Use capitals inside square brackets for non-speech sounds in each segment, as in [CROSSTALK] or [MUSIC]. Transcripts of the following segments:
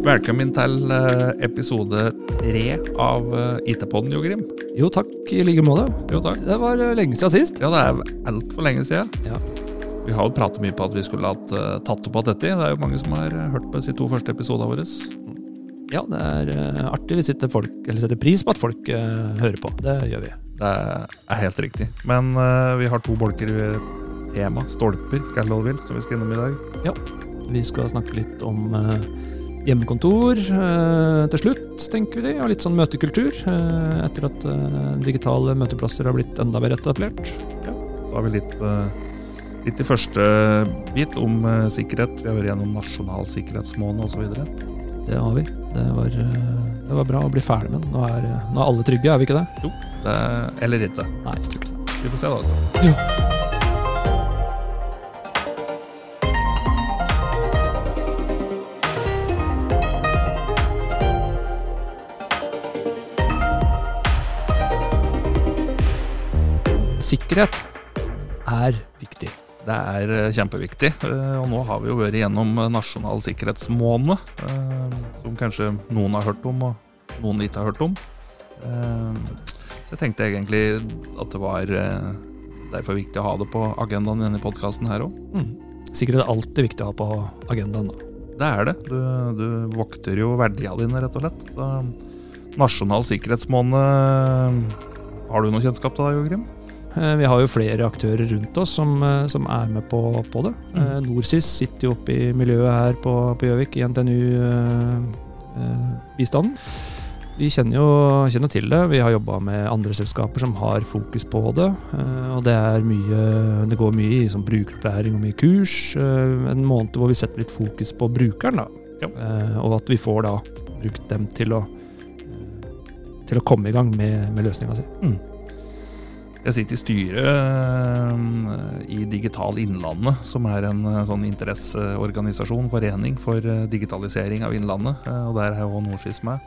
Velkommen til eh, episode tre av eh, IT-podden, Jo Grim. Jo takk, i like måte. Jo, takk. Det var eh, lenge siden sist. Ja, det er altfor lenge siden. Ja. Vi har jo pratet mye på at vi skulle hatt tatt opp at dette. Det er jo mange som har hørt på de to første episodene våre. Ja, det er artig. Vi setter, folk, eller setter pris på at folk hører på. Det gjør vi. Det er helt riktig. Men vi har to bolker i tema, stolper, kall det hva du vil, som vi skal innom i dag. Ja. Vi skal snakke litt om eh, hjemmekontor eh, til slutt, tenker vi. Og litt sånn møtekultur. eh, etter at eh, digitale møteplasser har blitt enda bedre etablert. Så har vi litt, eh, litt i første bit om eh, sikkerhet. Vi har vært gjennom nasjonal sikkerhetsmåned osv. Det har vi. Det var, eh, det var bra å bli ferdig med den. Nå er, nå er alle trygge, er vi ikke det? Det, eller ikke. Nei, jeg tror ikke det. Vi får se, da. Sikkerhet er viktig. Det er eh, kjempeviktig. eh, Og nå har vi jo vært gjennom eh, nasjonal sikkerhetsmåned, som kanskje noen har hørt om, og noen ikke har hørt om. Så jeg tenkte egentlig at det var derfor viktig å ha det på agendaen i denne podkasten her òg. Mm. Sikkerhet er alltid viktig å ha på agendaen. Da. Det er det. Du, du vokter jo verdiene dine, rett og slett. Så, nasjonal sikkerhetsmåned Har du noe kjennskap til det, Jo Grim? Eh, Vi har jo flere aktører rundt oss som, eh, som er med på, på det. Mm. Eh, Norsis sitter jo oppe i miljøet her på Gjøvik, i NTNU-bistanden. vi kjenner jo kjenner til det. Vi har jobba med andre selskaper som har fokus på det. eh, Og det er mye Det går mye i sånn brukeropplæring og mye kurs. En måned hvor vi setter litt fokus på brukeren, da. Ja. Eh, Og at vi får da brukt dem til å til å komme i gang med, med løsninga si. Jeg sitter i styret eh, i Digital Innlandet, som er en eh, sånn interesseorganisasjon, forening for eh, digitalisering av Innlandet. Og der er jo Norsis med.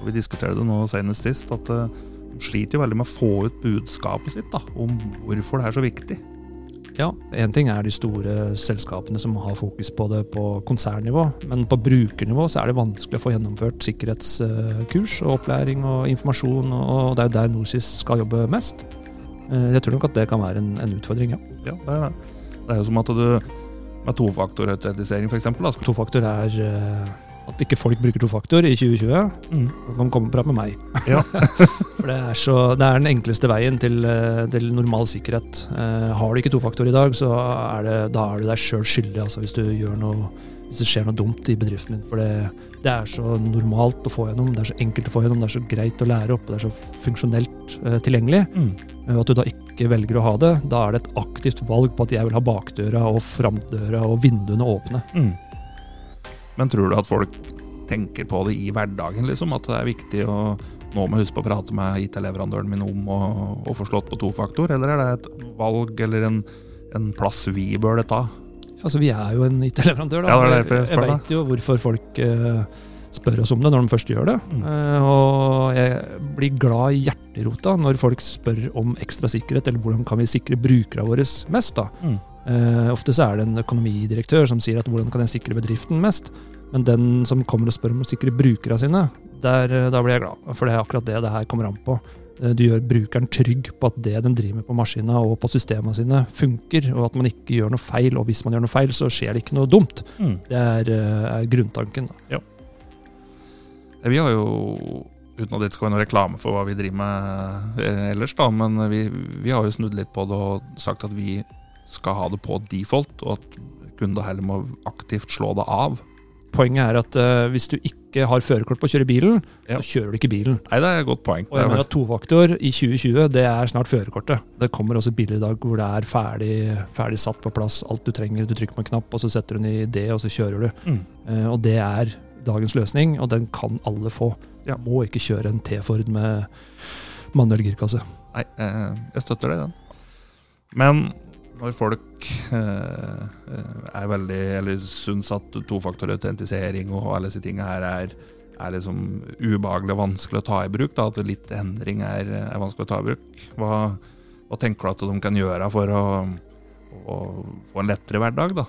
Og Vi diskuterte det nå senest sist, at de sliter jo veldig med å få ut budskapet sitt da, om hvorfor det er så viktig. Ja, Én ting er de store selskapene som har fokus på det på konsernnivå, men på brukernivå så er det vanskelig å få gjennomført sikkerhetskurs og opplæring og informasjon, og det er jo der Norsis skal jobbe mest. Eh, Jeg tror nok at det kan være en, en utfordring, ja. Ja, det er det. Det er jo som at du med tofaktorautentisering f.eks. Tofaktor er eh, at ikke folk bruker tofaktor i 2020. mm. Kan de komme og prate med meg. Ja. [LAUGHS] For det er, så, det er den enkleste veien til, eh, til normal sikkerhet. Eh, har du ikke tofaktor i dag, så er det, da er du deg sjøl skyldig altså, hvis, du gjør noe, hvis det skjer noe dumt i bedriften din. For det, det er så normalt å få gjennom, det er så enkelt å få gjennom, det er så greit å lære opp, det er så funksjonelt eh, tilgjengelig. Mm. Eh, At du da ikke velger å ha det, da er det et aktivt valg på at jeg vil ha bakdøra og framdøra og vinduene åpne. Mm. Men tror du at folk tenker på det i hverdagen, liksom? At det er viktig å nå må jeg huske på å prate med IT-leverandøren min om å, å få slått på tofaktor, eller er det et valg eller en, en plass vi bør ta? Altså, vi er jo en IT-leverandør. Ja, det er derfor jeg jeg veit jo hvorfor folk uh, spør oss om det når de først gjør det. Mm. Uh, og jeg blir glad i hjerterota når folk spør om ekstra sikkerhet, eller hvordan kan vi sikre brukerne våre mest. da. Mm. Uh, ofte så er det en økonomidirektør som sier at hvordan kan jeg sikre bedriften mest. Men den som kommer og spør om å sikre brukerne sine, der, da blir jeg glad. For det er akkurat det det her kommer an på. Eh, Du gjør brukeren trygg på at det den driver med på maskina og på systemene sine, funker, og at man ikke gjør noe feil. Og hvis man gjør noe feil, så skjer det ikke noe dumt. Mm. Det er, eh, er grunntanken. Da. Vi har jo, uten at det skal være noe reklame for hva vi driver med eh, ellers, da, men vi, vi har jo snudd litt på det og sagt at vi skal ha det på default, og at kunder heller må aktivt slå det av. Poenget er at uh, hvis du ikke har førerkort på å kjøre bilen, Ja. så kjører du ikke bilen. Nei, det er et godt poeng. Og jeg mener at tovaktor i 2020, det er snart førerkortet. Det kommer også biler i dag hvor det er ferdig, ferdig satt på plass alt du trenger. Du trykker på en knapp, og så setter du den i det, og så kjører du. Mm. Uh, og det er dagens løsning, og den kan alle få. Ja. Må ikke kjøre en T-Ford med manuell girkasse. Nei, eh, jeg støtter deg i den. Men når folk eh, er veldig Eller syns at tofaktorautentisering og alle disse tingene her er, er liksom ubehagelig og vanskelig å ta i bruk, da, at litt endring er, er vanskelig å ta i bruk, hva, hva tenker du at de kan gjøre for å, å få en lettere hverdag, da?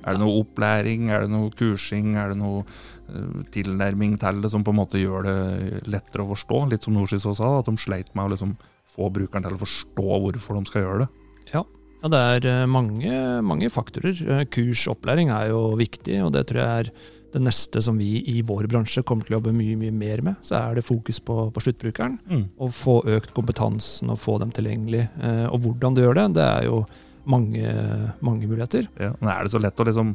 Er det noe opplæring, er det noe kursing, er det noe uh, tilnærming til det som på en måte gjør det lettere å forstå? Litt som Norsis også sa, at de sleit med å liksom få brukeren til å forstå hvorfor de skal gjøre det. Ja, ja det er eh, mange, mange faktorer. Kurs kurs, opplæring er jo viktig, og det tror jeg er det neste som vi i vår bransje kommer til å jobbe mye mye mer med. Så er det fokus på, på sluttbrukeren. Mm. Å få økt kompetansen og få dem tilgjengelig. Eh, og hvordan du gjør det, det er jo mange, mange muligheter. Ja, men er det så lett å liksom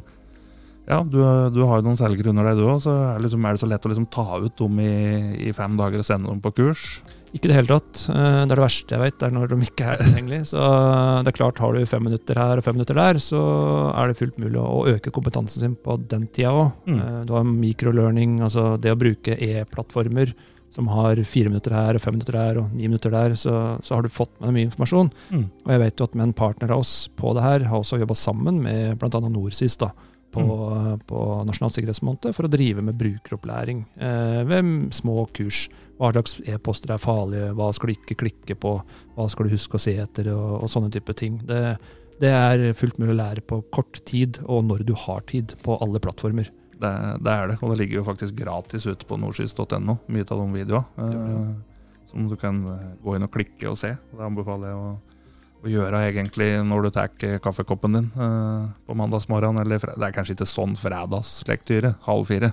Ja, du, du har jo noen selgere under deg, du òg. Så er det, liksom, er det så lett å liksom ta ut dem i, i, fem dager og sende dem på kurs? Ikke i det hele tatt. Eh, det er det verste jeg vet, det er når de ikke er tilgjengelige. Så det er klart, har du fem minutter her og fem minutter der, så er det fullt mulig å øke kompetansen sin på den tida òg. Mm. Du har microlearning, altså det å bruke e-plattformer som har fire minutter her og fem minutter der og ni minutter der, så, så har du fått med deg mye informasjon. Mm. Og jeg vet jo at med en partner av oss på det her, har også jobba sammen med bl.a. NorSIS da, på, på Nasjonal sikkerhetsmåned for å drive med brukeropplæring eh, ved små kurs. Hva slags e-poster er farlige, hva skal du ikke klikke på, hva skal du huske å se etter, og, og sånne type ting. Det, det er fullt mulig å lære på kort tid, og når du har tid, på alle plattformer. Det, det, er det, og det ligger jo faktisk gratis ute på nordsys.no, mye av de videoene. Eh, som du kan eh, gå inn og klikke og se. Det anbefaler jeg å, å gjøre egentlig når du tar kaffekoppen din eh, på mandagsmorgen. Eller det er kanskje ikke sånn fredagslektyre, halv fire.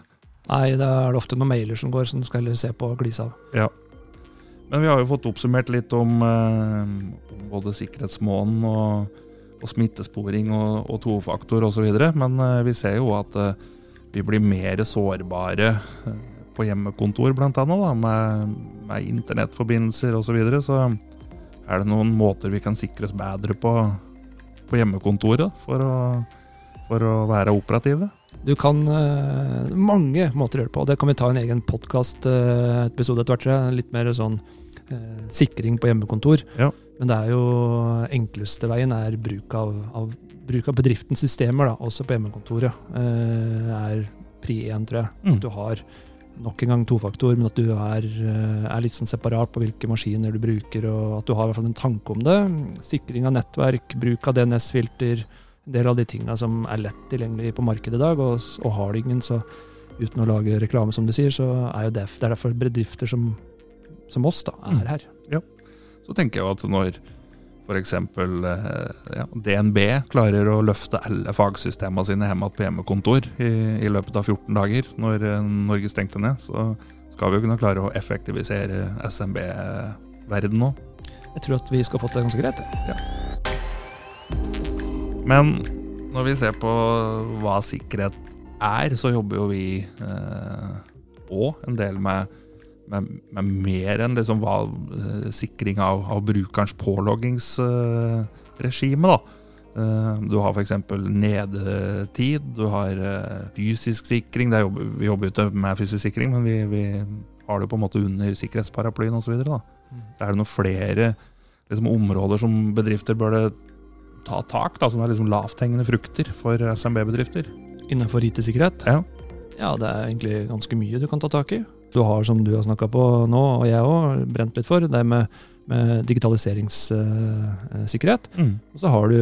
Nei, det er ofte noen mailer som går, som du skal se på og glise av. Ja. Men vi har jo fått oppsummert litt om, eh, både sikkerhetsmånen og, og smittesporing og, og tofaktor osv. Men eh, vi ser jo at eh, vi blir mer sårbare eh, på hjemmekontor, blant da, med, med internettforbindelser osv. Så, videre. så er det noen måter vi kan sikre oss bedre på, på hjemmekontoret for å, for å være operative? Du kan uh, mange måter å gjøre det på. Det kan vi ta en egen podkast-episode etter hvert. Litt mer sånn uh, sikring på hjemmekontor. Ja. Men det er jo enkleste veien er bruk av, av, bruk av bedriftens systemer, da, også på hjemmekontoret. Uh, er pri én, tror jeg. Mm. At du har nok en gang tofaktor, men at du er, er, litt sånn separat på hvilke maskiner du bruker, og at du har i hvert fall en tanke om det. Sikring av nettverk, bruk av DNS-filter en del av de tinga som er lett tilgjengelig på markedet i dag. Og, og har det ingen, så uten å lage reklame, som du sier, så er jo det, det er derfor bedrifter som, som oss da, er her. Ja. Så tenker jeg at når f.eks. Ja, DNB klarer å løfte alle fagsystemene sine hjemme på hjemmekontor i, i, løpet av 14 dager, når Norge stengte ned, så skal vi jo kunne klare å effektivisere SMB-verdenen òg. Jeg tror at vi skal få til det ganske greit. Ja. Men når vi ser på hva sikkerhet er, så jobber jo vi òg eh, en del med, med, med mer enn liksom hva, eh, sikring av, av, brukerens påloggingsregime. da. Eh, du har f.eks. nedetid, du har eh, fysisk sikring. Jobber, vi jobber jo ikke med fysisk sikring, men vi, vi, har det på en måte under sikkerhetsparaplyen osv. Mm. Er det noen flere liksom, områder som bedrifter bør ta tak, da, som er liksom lavthengende frukter for SMB-bedrifter? Innenfor IT-sikkerhet? Ja. ja, det er egentlig ganske mye du kan ta tak i. Du har, som du har snakka på nå, og jeg òg, brent litt for, det med, med digitaliseringssikkerhet. Uh, mm. Og så har du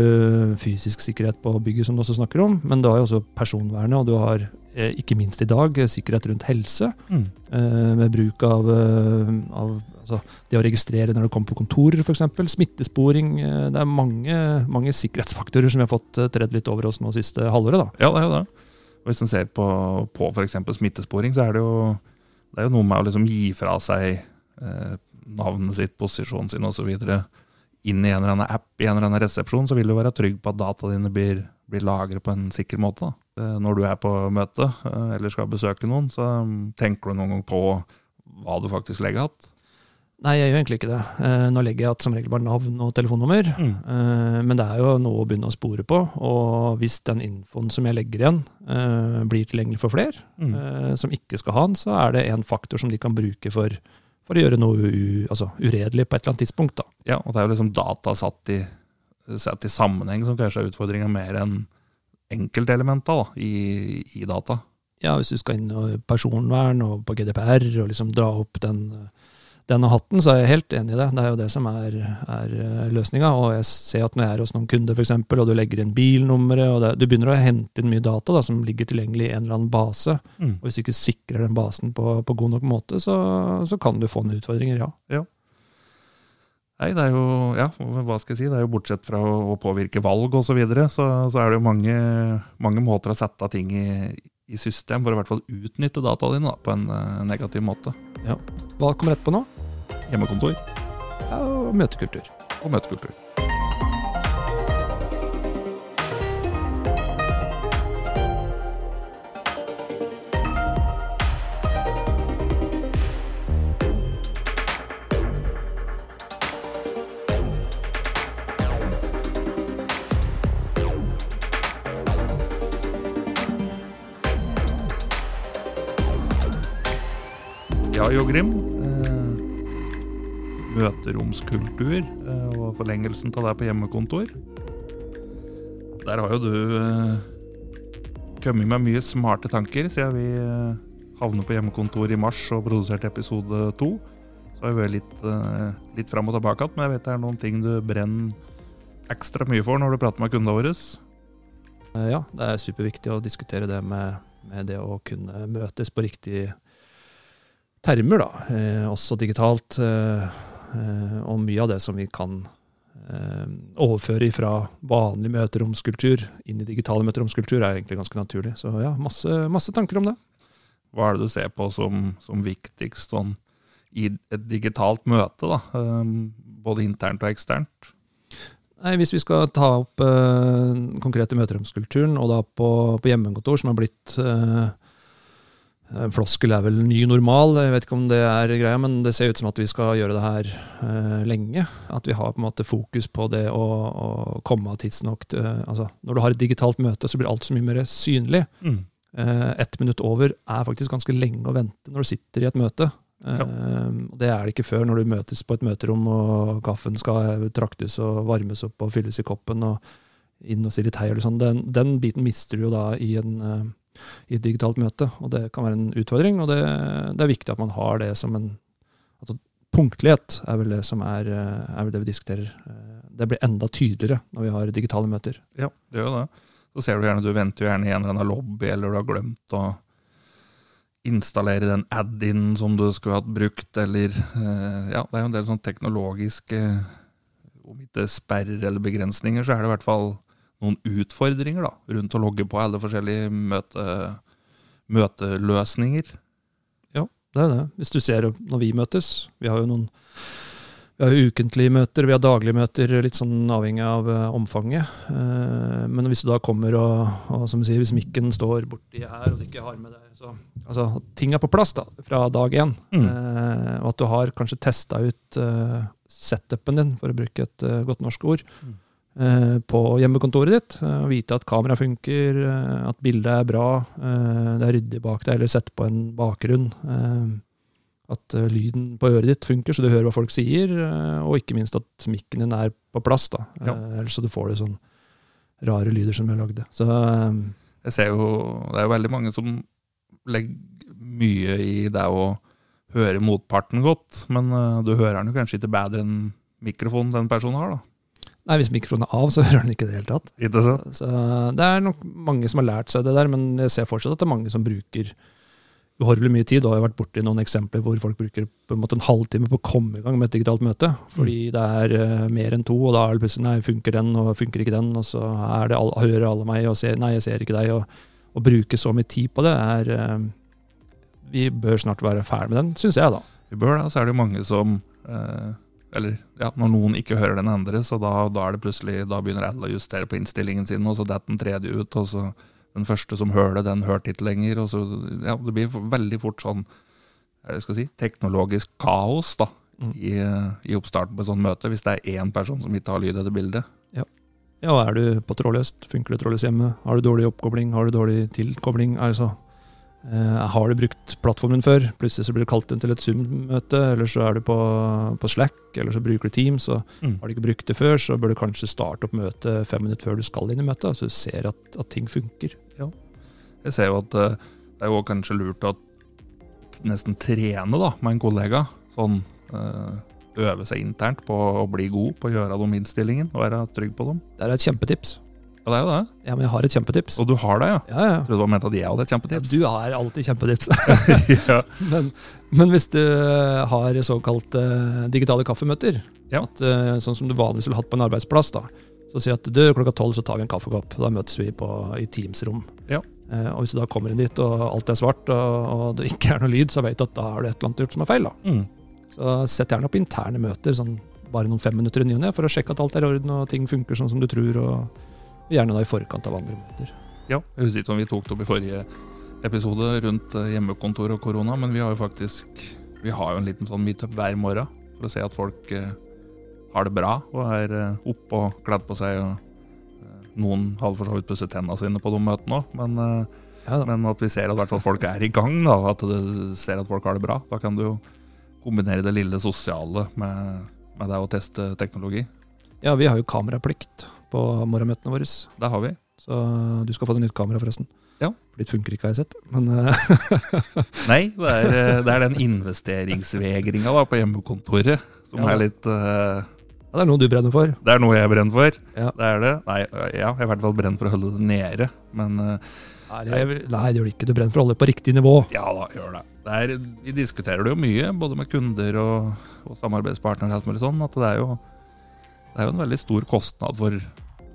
fysisk sikkerhet på bygget, som du også snakker om. Men du har jo også personvernet, og du har eh, ikke minst i dag sikkerhet rundt helse. Mm. Eh, med bruk av, av altså, det å registrere når du kommer på kontorer, f.eks. Smittesporing. Eh, det er mange, mange, sikkerhetsfaktorer som vi har fått tredd litt over oss nå siste halvåret. da. Ja, det er jo det. Og Hvis en ser på, på f.eks. smittesporing, så er det jo, det er jo noe med å liksom gi fra seg eh, navnet sitt, posisjonen sin osv. inn i en eller annen app i en eller annen resepsjon, så vil du være trygg på at dataene dine blir, blir lagret på en sikker måte. da. Når du er på møte eh, eller skal besøke noen, så tenker du noen gang på hva du faktisk legger igjen. Nei, jeg gjør egentlig ikke det. Eh, nå legger jeg at som regel bare navn og telefonnummer. Mm. Eh, men det er jo noe å begynne å spore på. Og hvis den infoen som jeg legger igjen, eh, blir tilgjengelig for flere, Mm. som ikke skal ha den, så er det en faktor som de kan bruke for, for å gjøre noe u, altså, uredelig på et eller annet tidspunkt. Da. Ja, og det er jo liksom data satt i, satt i sammenheng som kanskje er utfordringa mer enn enkeltelementa i, i data. Ja, hvis du skal inn i personvern og på GDPR og liksom dra opp den denne hatten, så er jeg helt enig i det. Det er jo det som er, er løsninga. Og jeg ser at når jeg er hos noen kunder, f.eks., og du legger inn bilnummeret, og det, du begynner å hente inn mye data da, som ligger tilgjengelig i en eller annen base, Mm. og hvis du ikke sikrer den basen på, på god nok måte, så, så kan du få noen utfordringer, ja. Nei, det er jo Ja, hva skal jeg si? Det er jo bortsett fra å, å påvirke valg osv., så, videre, så så er det jo mange, mange måter å sette ting i, i system for å i hvert fall utnytte dataene dine da, på en eh, negativ måte. Ja. Hva kommer etterpå nå? Hjemmekontor og møtekultur. og møtekultur. Ja, Jo Grim. Eh, møteromskultur eh, og forlengelsen av det på hjemmekontor. Der har jo du eh, kommet med mye smarte tanker siden vi eh, havnet på hjemmekontor i mars og produserte episode to. Så har vi vært litt, litt fram og tilbake igjen, men jeg vet det er noen ting du brenner ekstra mye for når du prater med kundene våre. Ja, det er superviktig å diskutere det med, med det å kunne møtes på riktig termer, da. Eh, også digitalt. Eh, og mye av det som vi kan eh, overføre fra vanlig møteromskultur inn i digitale møteromskultur, er egentlig ganske naturlig. Så ja, masse, masse tanker om det. Hva er det du ser på som, som viktigst sånn, i et digitalt møte, da? Eh, både internt og eksternt? Nei, Hvis vi skal ta opp eh, konkrete møteromskulturen, og da på, på hjemmekontor, som har blitt eh, Floskel er vel ny normal, jeg vet ikke om det er greia, men det ser ut som at vi skal gjøre det her eh, lenge. At vi har på en måte fokus på det å, å komme av tidsnok til altså, Når du har et digitalt møte, så blir alt så mye mer synlig. Mm. Eh, ett minutt over er faktisk ganske lenge å vente når du sitter i et møte. Eh, og Det er det ikke før, når du møtes på et møterom og kaffen skal traktes og varmes opp og fylles i koppen og inn og si litt hei. Eller sånn. Den, den biten mister du jo da i, en, eh, i et digitalt møte, og det kan være en utfordring. Og det, det er viktig at man har det som en altså, Punktlighet er vel det som er, eh, er vel det vi diskuterer. Eh, Det blir enda tydeligere når vi har digitale møter. Ja, det gjør det. Så ser du gjerne, du venter gjerne i en eller annen lobby, eller du har glemt å installere den add-in som du skulle hatt brukt, eller eh, Ja, det er jo en del sånn teknologiske Om ikke sperrer eller begrensninger, så er det i hvert fall noen utfordringer da, rundt å logge på alle forskjellige møte, møteløsninger. Det er det. Hvis du ser når vi møtes Vi har jo noen vi har jo ukentlige møter, vi har daglige møter, litt sånn avhengig av eh, omfanget. Eh, men hvis du da kommer og, og som sier, hvis mikken står borti her, og du ikke har med deg så Altså, ting er på plass da, fra dag én. Mm. Eh, og at du har kanskje testa ut setupen din, for å bruke et godt norsk ord, Mm. Eh, på hjemmekontoret ditt. eh, og vite at kamera funker, eh, at bildet er bra, det er ryddig bak deg, eller sett på en bakgrunn. at lyden på øret ditt funker, så du hører hva folk sier, og ikke minst at mikken din er på plass. da. Ja. Ellers så du får det sånn rare lyder som vi har lagd. Så Jeg ser jo, Det er jo veldig mange som legger mye i det å høre motparten godt, men du hører den jo kanskje ikke bedre enn mikrofonen den personen har. da. Nei, hvis mikrofonen er av, så [LAUGHS] hører den ikke det i det hele tatt. Ikke sant? Så det er nok mange som har lært seg det der, men jeg ser fortsatt at det er mange som bruker uhorvelig mye tid. Jeg har vært borti noen eksempler hvor folk bruker på en måte en halvtime på å komme i gang med et digitalt møte. Fordi det er uh, mer enn to, og da er det plutselig nei, funker den, og funker ikke den, og så er det all, hører alle meg og ser nei, jeg ser ikke deg. Og å bruke så mye tid på det er uh, Vi bør snart være ferdig med den, syns jeg, da. Vi bør det, og så er det jo mange som eh, Eller ja, når noen ikke hører den andre, så da, da er det plutselig Da begynner alle å justere på innstillingen sin, og så detter den tredje ut, og så den første som hører det, den hørte ikke lenger, og så Ja, det blir veldig fort sånn hva jeg skal si, teknologisk kaos da, Mm. i, i oppstarten på et sånt møte, hvis det er én person som ikke har lyd i det bildet. Ja, og er du på trådløst? Funker det trådløst hjemme? Har du dårlig oppkobling? Har du dårlig tilkobling? Altså, har du brukt plattformen før? Plutselig så blir du kalt inn til et Zoom-møte, eller så er du på, på Slack, eller så bruker du Teams. Og Mm. har du ikke brukt det før, så bør du kanskje starte opp møtet fem minutter før du skal inn i møtet, så du ser at, at ting funker. Jeg ser jo at eh, det er jo kanskje lurt å nesten trene da, med en kollega. Sånn eh, øve seg internt på å bli god på å gjøre de innstillingene og være trygg på dem. Det er et kjempetips. Ja, det er jo det. Ja, men jeg har et kjempetips. Og du har det, ja? Ja, ja. Jeg trodde du var ment at jeg hadde et kjempetips. Du har alltid kjempetips. [LAUGHS] [LAUGHS] ja. men, men hvis du har såkalte digitale kaffemøter, Ja. at, uh, sånn som du vanligvis ville hatt på en arbeidsplass, da, så si at du, klokka tolv så tar vi en kaffekopp. Da møtes vi på, i Teams-rom. Ja. Uh, og hvis du da kommer inn dit og alt er svart og, og det ikke er noe lyd, så vet du at da har du et eller annet gjort som er feil. da. Mm. Så sett gjerne opp interne møter, sånn bare noen fem minutter i ny og ne, for å sjekke at alt er i orden og ting funker sånn som du tror. og Gjerne da i forkant av andre møter. Ja, jeg husker ikke om vi tok det opp i forrige episode rundt eh, hjemmekontor og korona, men vi har jo faktisk Vi har jo en liten sånn meetup hver morgen for å se at folk eh, har det bra og er eh, oppe og kledd på seg. og Noen hadde for så vidt pusset tennene sine på de møtene òg, men, Ja, men at vi ser at folk er i gang. da, At du ser at folk har det bra. Da kan du jo kombinere det lille sosiale med, med det å teste teknologi. ja, vi har jo kameraplikt på morgenmøtene våre. Det har vi. Så du skal få deg nytt kamera, forresten. Ja. Ditt funker ikke, har jeg sett. Men eh, [LAUGHS] Nei, det er, eh, det er den investeringsvegringa da, på hjemmekontoret som Ja. er litt uh, ja, det er noe du brenner for. Det er noe jeg brenner for. Ja. Det er det. Nei, ja, jeg er i hvert fall brenner for å holde det nede. Men uh, Nei, det, gjør det ikke. Du brenner for å holde det på riktig nivå. ja da, gjør det. det er, vi diskuterer det jo mye, både med kunder og, og samarbeidspartnere. og alt mulig sånn, at det er, jo, det er jo en veldig stor kostnad for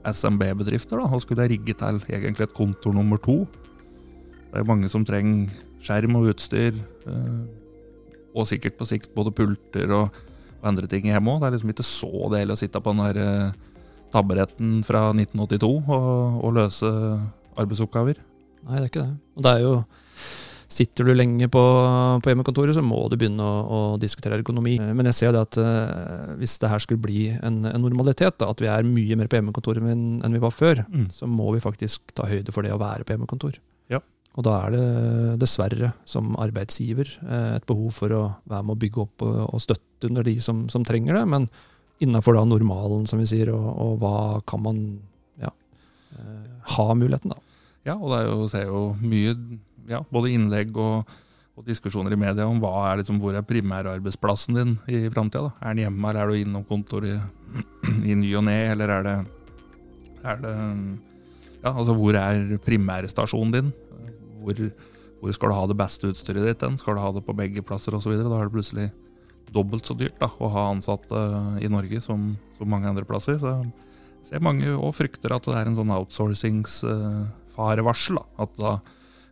SMB-bedrifter å skulle rigge til egentlig et kontor nummer to. Det er mange som trenger skjerm og utstyr, eh, og sikkert på sikt både pulter og, og andre ting hjemme òg. Det er liksom ikke så deilig å sitte på den der tabberetten taburetten fra 1982 og, og løse arbeidsoppgaver. Nei, det er ikke det. Og det er jo Sitter du lenge på, på hjemmekontoret, så må du begynne å, å diskutere ergonomi. Eh, Men jeg ser det at eh, hvis det her skulle bli en, en normalitet, da, at vi er mye mer på hjemmekontoret enn, enn vi var før, Mm. så må vi faktisk ta høyde for det å være på hjemmekontor. Ja. Og da er det dessverre, som arbeidsgiver, eh, et behov for å være med å bygge opp og, støtte under de som, som trenger det, men innafor normalen, som vi sier, og, og hva kan man ja, ha muligheten, da. Ja, og det er jo, ser jo mye ja, både innlegg og, og diskusjoner i media om hva er liksom, hvor er primærarbeidsplassen din i framtida. Er den hjemme, eller er du innom kontoret i, [CLEARS THROAT] i ny og ne, eller er det, er det Ja, altså hvor er primærstasjonen din? Hvor, hvor skal du ha det beste utstyret ditt? Den? Skal du ha det på begge plasser osv.? Da er det plutselig dobbelt så dyrt da, å ha ansatte i Norge som, som mange andre plasser. Så jeg ser mange og frykter at det er en sånn outsourcingsfarevarsel. da. At da,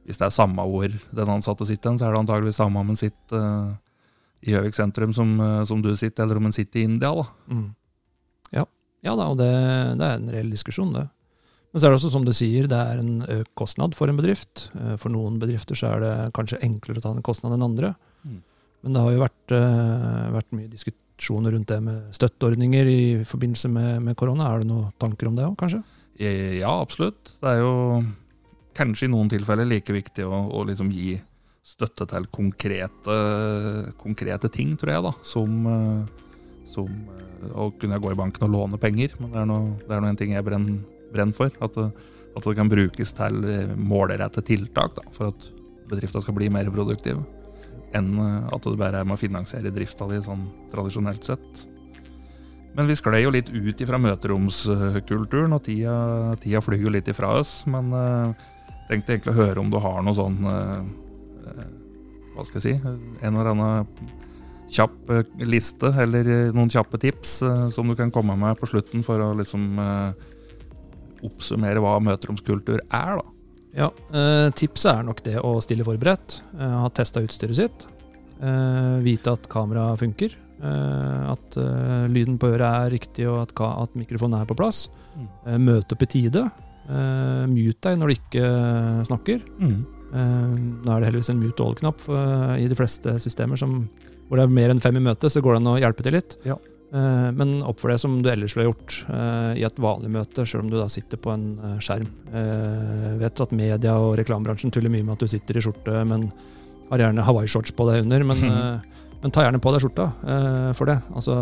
hvis det er samme hvor den ansatte sitter, så er det antageligvis samme om en sitter uh, i Gjøvik sentrum som, uh, som du sitter, eller om en sitter i India. da. Mm. Ja. ja da, og det, det er en reell diskusjon, det. Men så er det også som du sier, det er en økt kostnad for en bedrift. Eh, For noen bedrifter så er det kanskje enklere å ta den kostnaden enn andre. Mm. Men det har jo vært, vært mye diskusjoner rundt det med støtteordninger i forbindelse med, med korona. Er det noen tanker om det òg, kanskje? Ja, absolutt. Det er jo kanskje i noen tilfeller like viktig å, å liksom gi støtte til konkrete, konkrete ting, tror jeg, da. Som, eh, som eh, å kunne gå i banken og låne penger. Men det er noe en ting jeg brenner, brenner for. At det, at det kan brukes til eh, målrette tiltak da, for at bedrifta skal bli mer produktive. Enn eh, at det bare er med å finansiere drifta di sånn tradisjonelt sett. Men vi sklei jo litt ut ifra møteromskulturen, og tida, tida flyr jo litt ifra oss. Men uh, tenkte egentlig å høre om du har noe sånn eh, eh, Hva skal jeg si? En eller annen kjapp eh, liste, eller noen kjappe tips som du kan komme med på slutten for å liksom oppsummere hva møteromskultur er, da. Ja, Tipset er nok det å stille forberedt. Ha testa utstyret sitt. Vite at kameraet funker. At lyden på øret er riktig, og at, mikrofonen er på plass. Mm. Møte opp i tide. Eh, mute deg når du ikke eh, snakker. Mm. Uh, nå er det heldigvis en mute all-knapp uh, i de fleste systemer som, hvor det er mer enn fem i møte, så går det an å hjelpe til litt. Ja. Eh, men oppfør deg som du ellers ville gjort eh, i et vanlig møte, selv om du da sitter på en eh, skjerm. Uh, vet at media og reklamebransjen tuller mye med at du sitter i skjorte, men har gjerne hawaiishorts på deg under. Men, [LAUGHS] eh, men ta gjerne på deg skjorta eh, for det. Altså,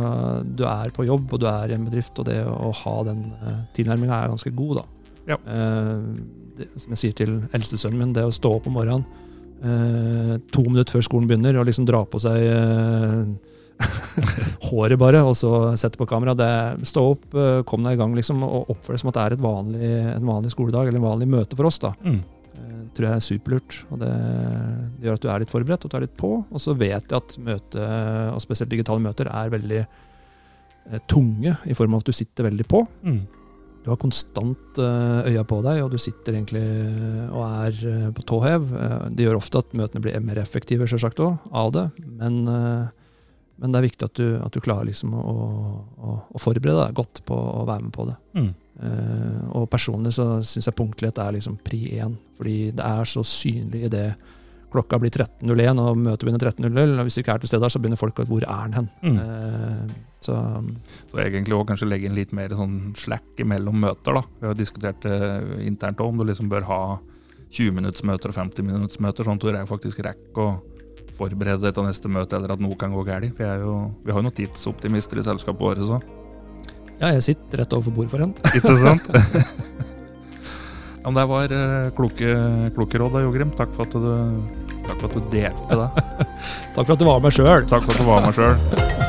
du er på jobb, og du er i en bedrift, og det å ha den uh, tilnærminga er ganske god, da. Ja. Eh, det, som jeg sier til eldstesønnen min, det å stå opp om morgenen eh, to minutter før skolen begynner og liksom dra på seg eh, [LAUGHS] håret, bare, og så sette på kamera. Det, stå opp, kom deg i gang, liksom, og oppfør deg som at det er et vanlig, en vanlig skoledag eller en vanlig møte for oss. da. Mm. Tror jeg er superlurt. og det, det gjør at du er litt forberedt og tar litt på. Og så vet jeg at møte, og spesielt digitale møter, er veldig tunge i form av at du sitter veldig på. Mm. Du har konstant eh, øya på deg, og du sitter egentlig og er eh, på tå hev. Eh, Det gjør ofte at møtene blir mer effektive selvsagt også, av det, men, eh, men det er viktig at du, at du klarer liksom å, å, å forberede deg godt på å være med på det. Mm. Eh, og personlig så syns jeg punktlighet er liksom pri én, fordi det er så synlig i det klokka blir 13.01 og møtet begynner 13.00. og Hvis du ikke er til stede, der, så begynner folk å hvor er han hen. Mm. Eh, så Så egentlig òg kanskje legge inn litt mer sånn slack mellom møter. da. Vi har diskutert det internt òg, om du liksom bør ha 20-minuttsmøter og 50-minuttsmøter, sånn at du faktisk rekker å forberede deg til neste møte, eller at noe kan gå galt. Vi, jo- vi har jo noen tidsoptimister i selskapet vårt, så. ja, jeg sitter rett overfor bordet for hent. [LAUGHS] Ikke sant? [LAUGHS] ja, men det var eh, kloke, kloke råd da, Jogrim. Takk for at du, takk for at du delte det. [LAUGHS] Takk for at du var med sjøl. Takk for at du var med sjøl.